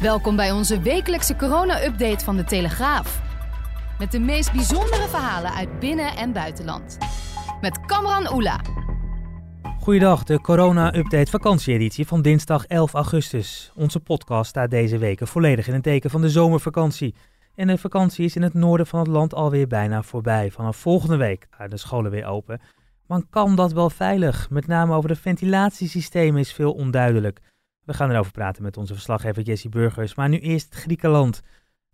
Welkom bij onze wekelijkse corona-update van de Telegraaf. Met de meest bijzondere verhalen uit binnen- en buitenland. Met Kamran Oela. Goeiedag, de corona-update vakantieeditie van dinsdag 11 augustus. Onze podcast staat deze weken volledig in het teken van de zomervakantie. En de vakantie is in het noorden van het land alweer bijna voorbij. Vanaf volgende week gaan de scholen weer open. Maar kan dat wel veilig? Met name over de ventilatiesystemen is veel onduidelijk. We gaan erover praten met onze verslaggever Jessie Burgers. Maar nu eerst Griekenland.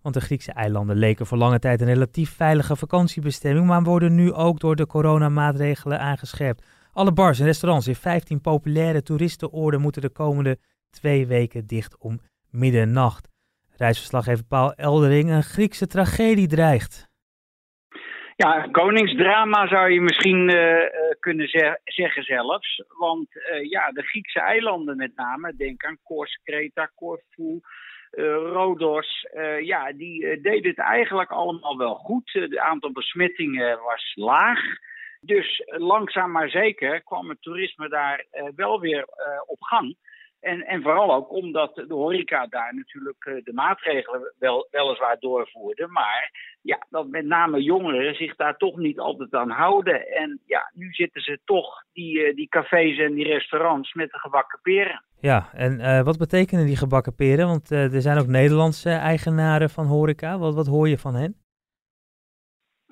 Want de Griekse eilanden leken voor lange tijd een relatief veilige vakantiebestemming, maar worden nu ook door de coronamaatregelen aangescherpt. Alle bars en restaurants in 15 populaire toeristenoorden moeten de komende twee weken dicht om middernacht. Reisverslaggever Paul Eldering, een Griekse tragedie dreigt. Ja, koningsdrama zou je misschien uh, kunnen ze zeggen zelfs. Want uh, ja, de Griekse eilanden met name, denk aan Kos, Kreta, Corfu, Rodos, ja, die deden het eigenlijk allemaal wel goed. Het aantal besmettingen was laag. Dus langzaam maar zeker kwam het toerisme daar wel weer op gang. En, en vooral ook omdat de horeca daar natuurlijk de maatregelen wel, weliswaar doorvoerde. Maar ja, dat met name jongeren zich daar toch niet altijd aan houden. En ja, nu zitten ze toch, die, die cafés en die restaurants, met de gebakken peren. Ja, en uh, wat betekenen die gebakken peren? Want er zijn ook Nederlandse eigenaren van horeca. Wat, wat hoor je van hen?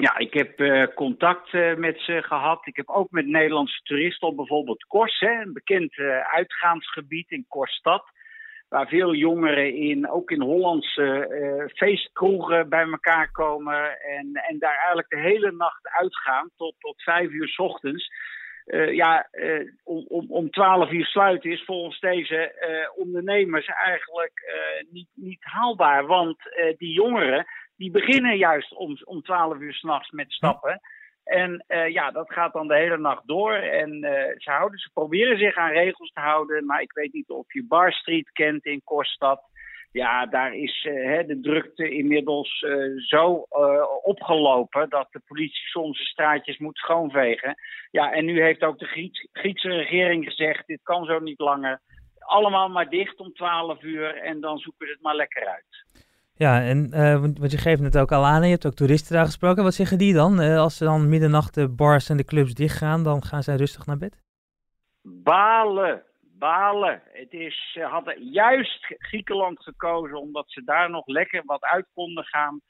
Ja, ik heb uh, contact met ze gehad. Ik heb ook met Nederlandse toeristen op bijvoorbeeld Kors, hè, een bekend uitgaansgebied in Korsstad. Waar veel jongeren in, ook in Hollandse feestkroegen bij elkaar komen. En, en daar eigenlijk de hele nacht uitgaan tot, tot vijf uur s ochtends. Ja, om, om, om 12 uur sluiten is volgens deze ondernemers eigenlijk niet, niet haalbaar. Want die jongeren die beginnen juist om, om 12 uur s'nachts met stappen. En ja, dat gaat dan de hele nacht door. En ze, houden, ze proberen zich aan regels te houden. Maar ik weet niet of je Bar Street kent in Korstad. Ja, daar is uh, de drukte inmiddels zo opgelopen dat de politie soms de straatjes moet schoonvegen. Ja, en nu heeft ook de Grieks, Griekse regering gezegd: dit kan zo niet langer. Allemaal maar dicht om 12 uur en dan zoeken ze het maar lekker uit. Ja, en want je geeft het ook al aan, je hebt ook toeristen daar gesproken. Wat zeggen die dan? als ze dan middernacht de bars en de clubs dichtgaan, dan gaan zij rustig naar bed? Balen, balen. Het is, ze hadden juist Griekenland gekozen omdat ze daar nog lekker wat uit konden gaan.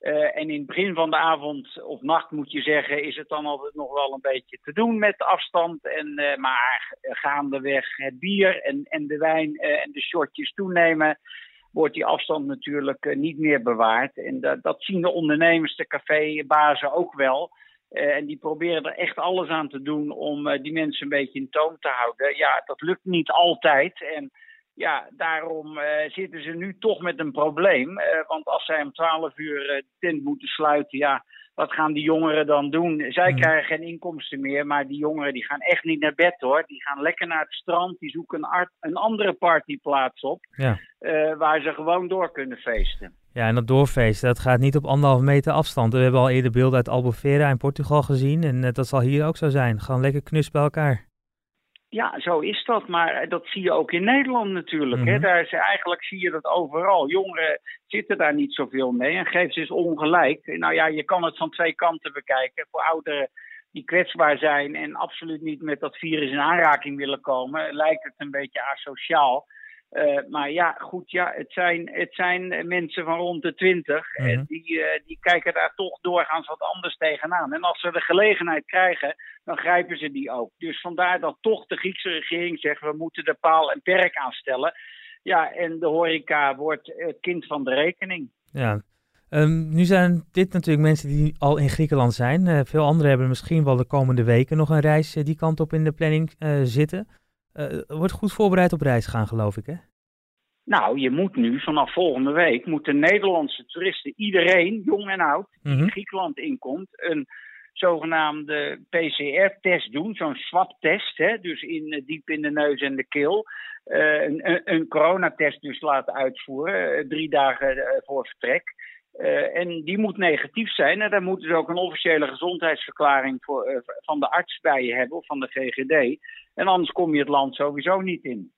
Uh, en in het begin van de avond of nacht moet je zeggen, is het dan altijd nog wel een beetje te doen met de afstand. En, uh, maar gaandeweg het bier en, en de wijn uh, en de shotjes toenemen, wordt die afstand natuurlijk niet meer bewaard. En dat, dat zien de ondernemers, de cafébazen ook wel. Uh, en die proberen er echt alles aan te doen om uh, die mensen een beetje in toom te houden. Ja, dat lukt niet altijd. En ja, daarom zitten ze nu toch met een probleem. want als zij om 12 uur de tent moeten sluiten, ja, wat gaan die jongeren dan doen? Zij Mhm. krijgen geen inkomsten meer, maar die jongeren die gaan echt niet naar bed hoor. Die gaan lekker naar het strand, die zoeken een, art, een andere partyplaats op. Ja. waar ze gewoon door kunnen feesten. Ja, en dat doorfeesten, dat gaat niet op anderhalve meter afstand. We hebben al eerder beelden uit Albufeira in Portugal gezien en uh, dat zal hier ook zo zijn. Gewoon lekker knus bij elkaar. Ja, zo is dat. Maar dat zie je ook in Nederland natuurlijk. Mhm. Hè? Daar is, eigenlijk zie je dat overal. Jongeren zitten daar niet zoveel mee en geeft ze dus ongelijk. Nou ja, je kan het van twee kanten bekijken. Voor ouderen die kwetsbaar zijn en absoluut niet met dat virus in aanraking willen komen, lijkt het een beetje asociaal. Uh, maar ja, goed, ja, het zijn, het zijn mensen van rond de twintig. Mhm. En die, uh, die kijken daar toch doorgaans wat anders tegenaan. En als ze de gelegenheid krijgen, dan grijpen ze die ook. Dus vandaar dat toch de Griekse regering zegt, we moeten de paal en perk aanstellen. Ja, en de horeca wordt het kind van de rekening. Ja. Um, nu zijn dit natuurlijk mensen die al in Griekenland zijn. Uh, veel anderen hebben misschien wel de komende weken nog een reis die kant op in de planning zitten. Wordt goed voorbereid op reis gaan, geloof ik, hè? Nou, je moet nu vanaf volgende week, moeten Nederlandse toeristen, iedereen, jong en oud, die Mhm. Griekenland inkomt, een zogenaamde PCR-test doen, zo'n swab-test, hè, dus in, eh, diep in de neus en de keel. Eh, een, een, coronatest dus laten uitvoeren, eh, drie dagen eh, voor vertrek. Eh, en die moet negatief zijn. En daar moeten ze ook een officiële gezondheidsverklaring voor, eh, van de arts bij je hebben, of van de GGD. En anders kom je het land sowieso niet in.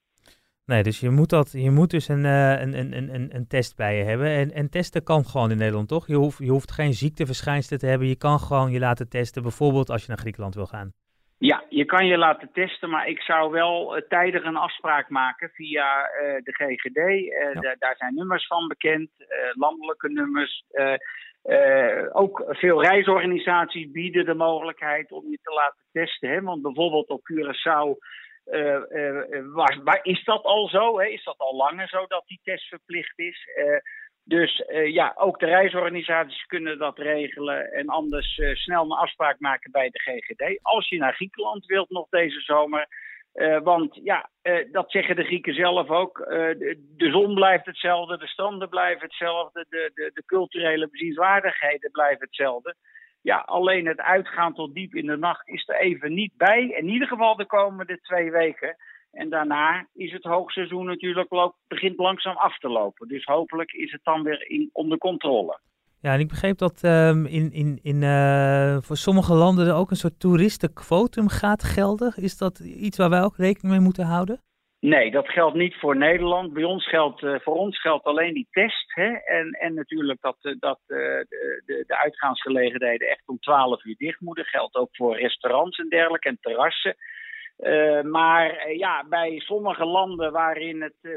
Nee, dus je moet, dat, je moet dus een, een, een, een, een- een test bij je hebben. En, en testen kan gewoon in Nederland, toch? Je hoeft, je hoeft geen ziekteverschijnselen te hebben. Je kan gewoon je laten testen, bijvoorbeeld als je naar Griekenland wil gaan. Ja, je kan je laten testen, maar ik zou wel eh, tijdig een afspraak maken via eh, de GGD. Eh, Ja. daar zijn nummers van bekend, landelijke nummers. Ook veel reisorganisaties bieden de mogelijkheid om je te laten testen. Hè? Want bijvoorbeeld op Curaçao maar is dat al zo? Hè? Is dat al langer zo dat die test verplicht is? Dus eh, ja, ook de reisorganisaties kunnen dat regelen en anders eh, snel een afspraak maken bij de GGD. Als je naar Griekenland wilt nog deze zomer. Eh, want ja, dat zeggen de Grieken zelf ook. De, de zon blijft hetzelfde, de stranden blijven hetzelfde, de, de, de culturele bezienswaardigheden blijven hetzelfde. Ja, alleen het uitgaan tot diep in de nacht is er even niet bij. In ieder geval de komende twee weken. En daarna is het hoogseizoen natuurlijk begint langzaam af te lopen. Dus hopelijk is het dan weer in, onder controle. Ja, en ik begreep dat ehm, in, in, in, eh, voor sommige landen er ook een soort toeristenquotum gaat gelden. Is dat iets waar wij ook rekening mee moeten houden? Nee, dat geldt niet voor Nederland. Bij ons geldt, eh, voor ons geldt alleen die test. Hè? En, en natuurlijk dat, eh, dat de, de, de uitgaansgelegenheden echt om 12 uur dicht moeten. Geldt ook voor restaurants en dergelijke en terrassen. Eh, maar eh, ja, bij sommige landen waarin het eh,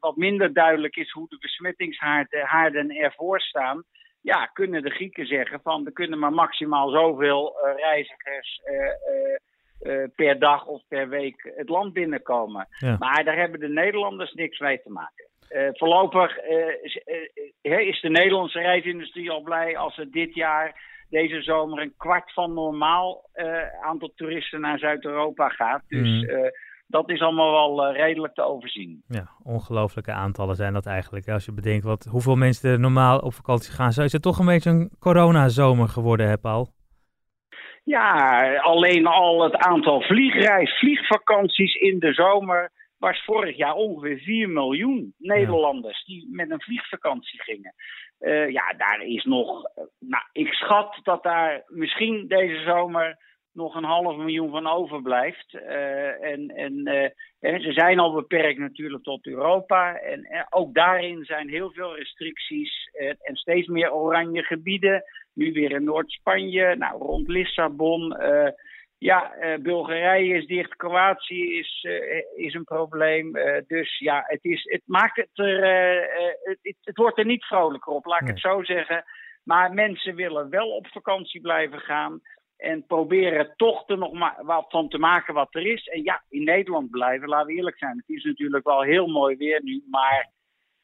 wat minder duidelijk is hoe de besmettingshaarden ervoor staan, ja, kunnen de Grieken zeggen van er kunnen maar maximaal zoveel reizigers per dag of per week het land binnenkomen. Ja. Maar daar hebben de Nederlanders niks mee te maken. Voorlopig is, is de Nederlandse reisindustrie al blij als er dit jaar, deze zomer, een kwart van normaal eh, aantal toeristen naar Zuid-Europa gaat. Dus Mhm. eh, dat is allemaal wel eh, redelijk te overzien. Ja, ongelooflijke aantallen zijn dat eigenlijk. Als je bedenkt wat, hoeveel mensen er normaal op vakantie gaan. Zo is het toch een beetje een coronazomer geworden, hè Paul? Ja, alleen al het aantal vliegreis, vliegvakanties in de zomer was vorig jaar ongeveer 4 miljoen Nederlanders die met een vliegvakantie gingen. Eh, ja, daar is nog, eh, nou, ik schat dat daar misschien deze zomer nog een half miljoen van overblijft. Eh, en en ze zijn al beperkt natuurlijk tot Europa. En ook daarin zijn heel veel restricties en steeds meer oranje gebieden. Nu weer in Noord-Spanje, nou, rond Lissabon. Ja, eh, Bulgarije is dicht, Kroatië is, eh, is een probleem. Eh, dus ja, het, is, het maakt het er. het, het, het wordt er niet vrolijker op, laat ik Nee. het zo zeggen. Maar mensen willen wel op vakantie blijven gaan. En proberen toch er nog maar wat van te maken wat er is. En ja, in Nederland blijven, laten we eerlijk zijn. Het is natuurlijk wel heel mooi weer nu, maar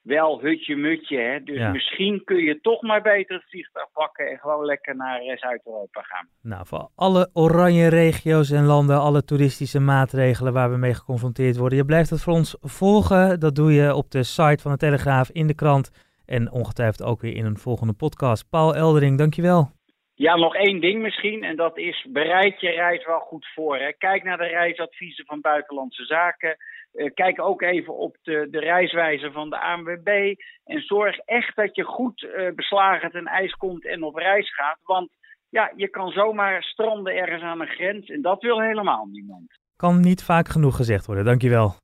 wel hutje-mutje. Hè? Dus Ja. misschien kun je toch maar beter het vliegtuig pakken en gewoon lekker naar eh, Zuid-Europa gaan. Nou, voor alle oranje regio's en landen, alle toeristische maatregelen waar we mee geconfronteerd worden. Je blijft het voor ons volgen. Dat doe je op de site van de Telegraaf, in de krant en ongetwijfeld ook weer in een volgende podcast. Paul Eldering, dankjewel. Ja, nog één ding misschien, en dat is bereid je reis wel goed voor. Hè. Kijk naar de reisadviezen van Buitenlandse Zaken. Eh, kijk ook even op de, de reiswijze van de ANWB. En zorg echt dat je goed eh, beslagen ten ijs komt en op reis gaat. Want ja, je kan zomaar stranden ergens aan een grens en dat wil helemaal niemand. Kan niet vaak genoeg gezegd worden, dankjewel.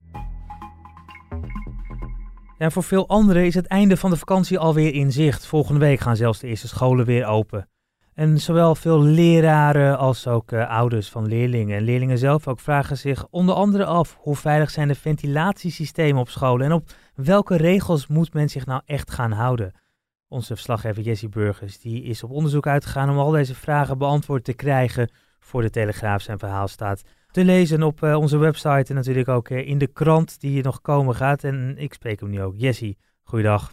En voor veel anderen is het einde van de vakantie alweer in zicht. Volgende week gaan zelfs de eerste scholen weer open. En zowel veel leraren als ook eh, ouders van leerlingen en leerlingen zelf ook vragen zich onder andere af hoe veilig zijn de ventilatiesystemen op scholen en op welke regels moet men zich nou echt gaan houden. Onze verslaggever Jessie Burgers die is op onderzoek uitgegaan om al deze vragen beantwoord te krijgen voor de Telegraaf zijn verhaal staat te lezen op eh, onze website en natuurlijk ook eh, in de krant die nog komen gaat. En ik spreek hem nu ook. Jessie, goeiedag.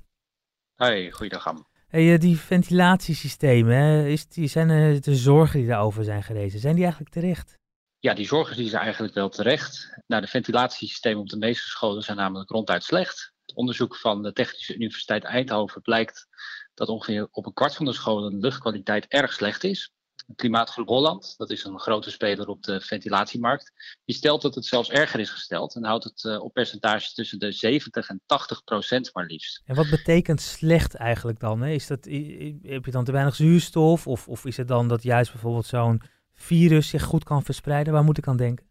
Hey, goeiedag Am. Hey, eh, die ventilatiesystemen, is die, zijn er de zorgen die daarover zijn gerezen, zijn die eigenlijk terecht? Ja, die zorgen die zijn eigenlijk wel terecht. Nou, de ventilatiesystemen op de meeste scholen zijn namelijk ronduit slecht. Het onderzoek van de Technische Universiteit Eindhoven blijkt dat ongeveer op een kwart van de scholen de luchtkwaliteit erg slecht is. Klimaatgroep Holland, dat is een grote speler op de ventilatiemarkt, die stelt dat het zelfs erger is gesteld en houdt het uh, op percentages tussen de 70 en 80 procent maar liefst. En wat betekent slecht eigenlijk dan? Hè? Is dat, heb je dan te weinig zuurstof of, of is het dan dat juist bijvoorbeeld zo'n virus zich goed kan verspreiden? Waar moet ik aan denken?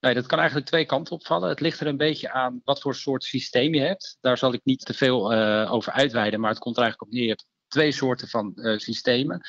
Nee, dat kan eigenlijk twee kanten opvallen. Het ligt er een beetje aan wat voor soort systeem je hebt. Daar zal ik niet te veel uh, over uitweiden, maar het komt er eigenlijk op neer. Je hebt twee soorten van uh, systemen.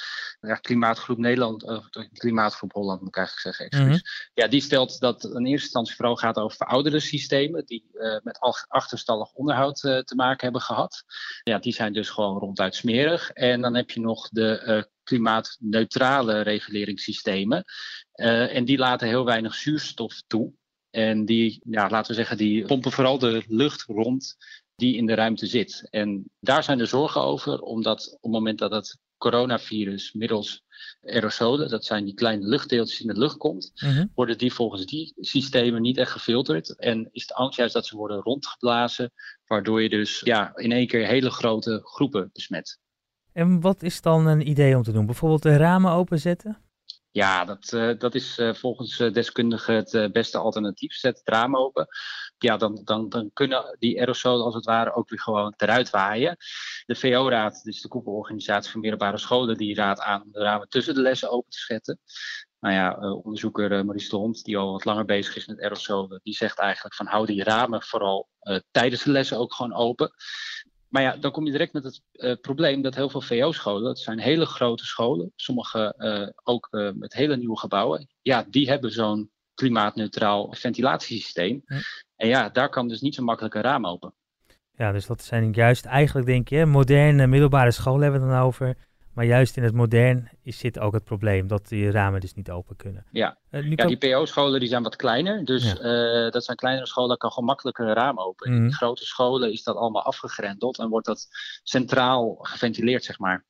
Ja, klimaatgroep Nederland, uh, klimaatgroep Holland moet ik eigenlijk zeggen, excuus. Mm-hmm. Ja, die stelt dat in eerste instantie vooral gaat over verouderde systemen die uh, met achterstallig onderhoud te maken hebben gehad. Ja, die zijn dus gewoon ronduit smerig. En dan heb je nog de klimaatneutrale reguleringssystemen. en die laten heel weinig zuurstof toe. En die, ja, laten we zeggen, die pompen vooral de lucht rond die in de ruimte zit. En daar zijn de zorgen over, omdat op het moment dat het coronavirus middels aerosolen, dat zijn die kleine luchtdeeltjes in de lucht komt, mm-hmm. worden die volgens die systemen niet echt gefilterd. En is de angst juist dat ze worden rondgeblazen, waardoor je dus ja, in één keer hele grote groepen besmet. En wat is dan een idee om te doen? Bijvoorbeeld de ramen openzetten? Ja, dat, uh, dat is uh, volgens uh, deskundigen het beste alternatief. Zet het raam open. Ja, dan, dan, dan kunnen die aerosolen als het ware ook weer gewoon eruit waaien. De VO-raad, dus de koepelorganisatie van middelbare scholen, die raadt aan om de ramen tussen de lessen open te zetten. Nou ja, onderzoeker Maurice de Hond, die al wat langer bezig is met aerosolen, die zegt eigenlijk van hou die ramen vooral tijdens de lessen ook gewoon open. Maar ja, dan kom je direct met het uh, probleem dat heel veel VO-scholen, dat zijn hele grote scholen, sommige uh, ook uh, met hele nieuwe gebouwen, ja, die hebben zo'n klimaatneutraal ventilatiesysteem. En ja, daar kan dus niet zo makkelijk een raam open. Ja, dus dat zijn juist eigenlijk, denk je, moderne middelbare scholen hebben we dan over. Maar juist in het modern is, zit ook het probleem dat die ramen dus niet open kunnen. Ja, uh, ja die PO-scholen die zijn wat kleiner. Dus ja. uh, dat zijn kleinere scholen, daar kan gewoon makkelijker een raam open. Mm. In grote scholen is dat allemaal afgegrendeld en wordt dat centraal geventileerd, zeg maar.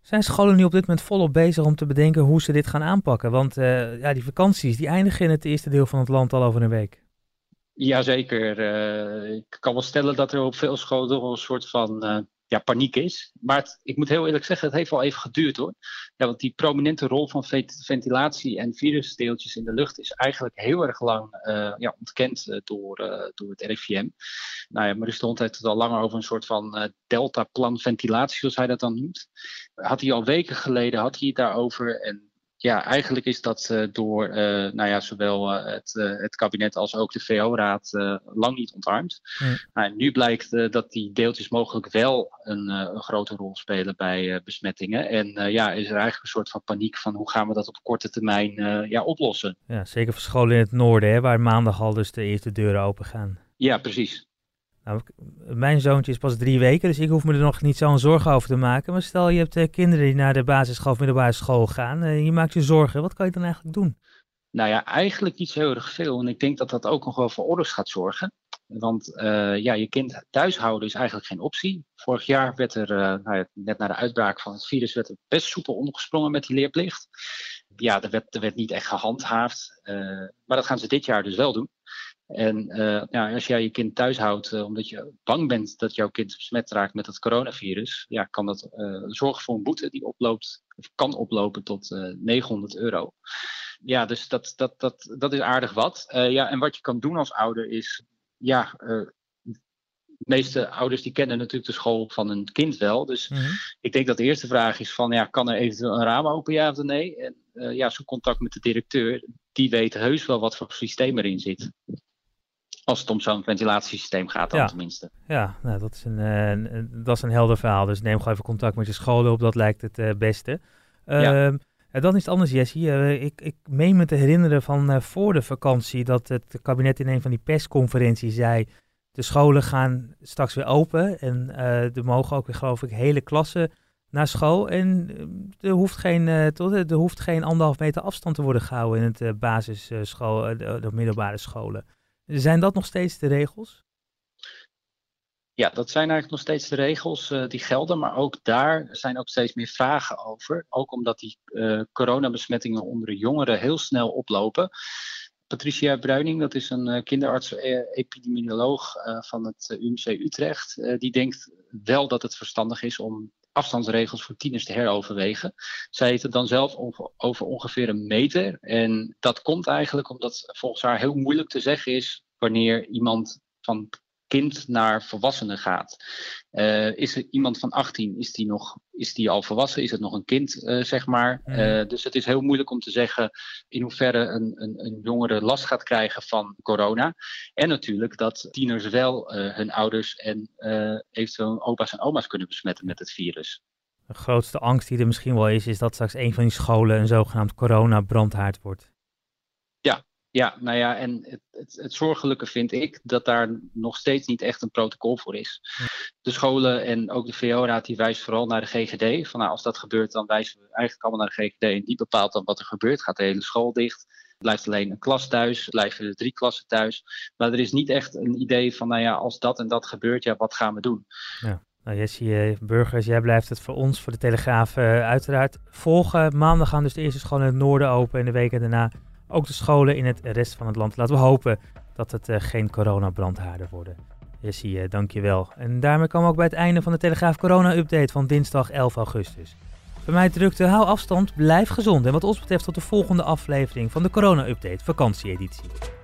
Zijn scholen nu op dit moment volop bezig om te bedenken hoe ze dit gaan aanpakken? Want uh, ja, die vakanties die eindigen in het eerste deel van het land al over een week. Jazeker. ik kan wel stellen dat er op veel scholen een soort van ja, paniek is. Maar ik moet heel eerlijk zeggen, het heeft wel even geduurd hoor. Ja, want die prominente rol van ventilatie en virusdeeltjes in de lucht is eigenlijk heel erg lang uh, ja, ontkend uh, door, uh, door het RIVM. Nou ja, Maurice de heeft het al langer over een soort van deltaplan ventilatie, zoals hij dat dan noemt. Had hij al weken geleden, had hij daarover. En ja, eigenlijk is dat uh, door uh, nou ja, zowel uh, het, het kabinet als ook de VO-raad lang niet ontarmd. Nou, nu blijkt dat die deeltjes mogelijk wel een, een grote rol spelen bij besmettingen. En ja, is er eigenlijk een soort van paniek van hoe gaan we dat op korte termijn ja, oplossen. Ja, zeker voor scholen in het noorden, hè, waar maandag al dus de eerste deuren open gaan. Ja, precies. Nou, mijn zoontje is pas drie weken, dus ik hoef me er nog niet zo'n zorgen over te maken. Maar stel je hebt uh, kinderen die naar de basisschool of middelbare school gaan, uh, je maakt je zorgen. Wat kan je dan eigenlijk doen? Nou ja, eigenlijk niet zo heel erg veel. En ik denk dat dat ook nog wel voor orders gaat zorgen. Want uh, ja, je kind thuishouden is eigenlijk geen optie. Vorig jaar werd er, nou net na de uitbraak van het virus, werd er best soepel omgesprongen met die leerplicht. Ja, er er werd niet echt gehandhaafd. maar dat gaan ze dit jaar dus wel doen. En uh, ja, als jij je kind thuis houdt uh, omdat je bang bent dat jouw kind besmet raakt met het coronavirus, ja, kan dat uh, zorgen voor een boete die oploopt, of kan oplopen tot 900 euro. Ja, dus dat, dat, dat, dat is aardig wat. ja, en wat je kan doen als ouder is, ja, de meeste ouders die kennen natuurlijk de school van hun kind wel. Dus mm -hmm. ik denk dat de eerste vraag is van, ja, kan er eventueel een raam open, ja of nee? En ja, zo'n contact met de directeur, die weet heus wel wat voor systeem erin zit. Als het om zo'n ventilatiesysteem gaat dan ja. tenminste. Ja, nou, dat, is een, uh, dat is een helder verhaal. Dus neem gewoon even contact met je scholen op. Dat lijkt het uh, beste. Uh, ja. En dan is het anders, Jessie. ik, ik meen me te herinneren van voor de vakantie... dat het kabinet in een van die persconferenties zei... de scholen gaan straks weer open. En er mogen ook weer, geloof ik, hele klassen naar school. En er hoeft geen, tot, er hoeft geen anderhalf meter afstand te worden gehouden... in het basisschool, de, de middelbare scholen. Zijn dat nog steeds de regels? Ja, dat zijn eigenlijk nog steeds de regels uh, die gelden, maar ook daar zijn ook steeds meer vragen over. Ook omdat die uh, coronabesmettingen onder de jongeren heel snel oplopen. Patricia Bruining, dat is een uh, kinderarts-epidemioloog van het UMC Utrecht, die denkt wel dat het verstandig is om afstandsregels voor tieners te heroverwegen. Zij heeft het dan zelf over ongeveer een meter. En dat komt eigenlijk omdat volgens haar heel moeilijk te zeggen is wanneer iemand van kind naar volwassenen gaat. Uh, is er iemand van 18, is die, nog, is die al volwassen? Is het nog een kind, uh, zeg maar? Uh, dus het is heel moeilijk om te zeggen in hoeverre een, een, een jongere last gaat krijgen van corona. En natuurlijk dat tieners wel hun ouders en eventueel opa's en oma's kunnen besmetten met het virus. De grootste angst die er misschien wel is, is dat straks een van die scholen een zogenaamd corona-brandhaard wordt. Ja, nou ja, en het, het, het, zorgelijke vind ik dat daar nog steeds niet echt een protocol voor is. De scholen en ook de VO-raad die wijst vooral naar de GGD. Van nou, als dat gebeurt, dan wijzen we eigenlijk allemaal naar de GGD en die bepaalt dan wat er gebeurt. Gaat de hele school dicht? Blijft alleen een klas thuis? Blijven er drie klassen thuis? Maar er is niet echt een idee van, nou ja, als dat en dat gebeurt, ja, wat gaan we doen? Ja. Nou, Jessie Burgers, jij blijft het voor ons, voor de Telegraaf, uh, uiteraard volgen. Maandag gaan dus de eerste scholen in het noorden open en de weken daarna ook de scholen in het rest van het land. Laten we hopen dat het uh, geen coronabrandhaarden worden. Jessie, uh, dankjewel. En daarmee komen we ook bij het einde van de Telegraaf Corona-update van dinsdag 11 augustus. Bij mij drukte, hou afstand, blijf gezond en wat ons betreft tot de volgende aflevering van de Corona-update vakantieeditie.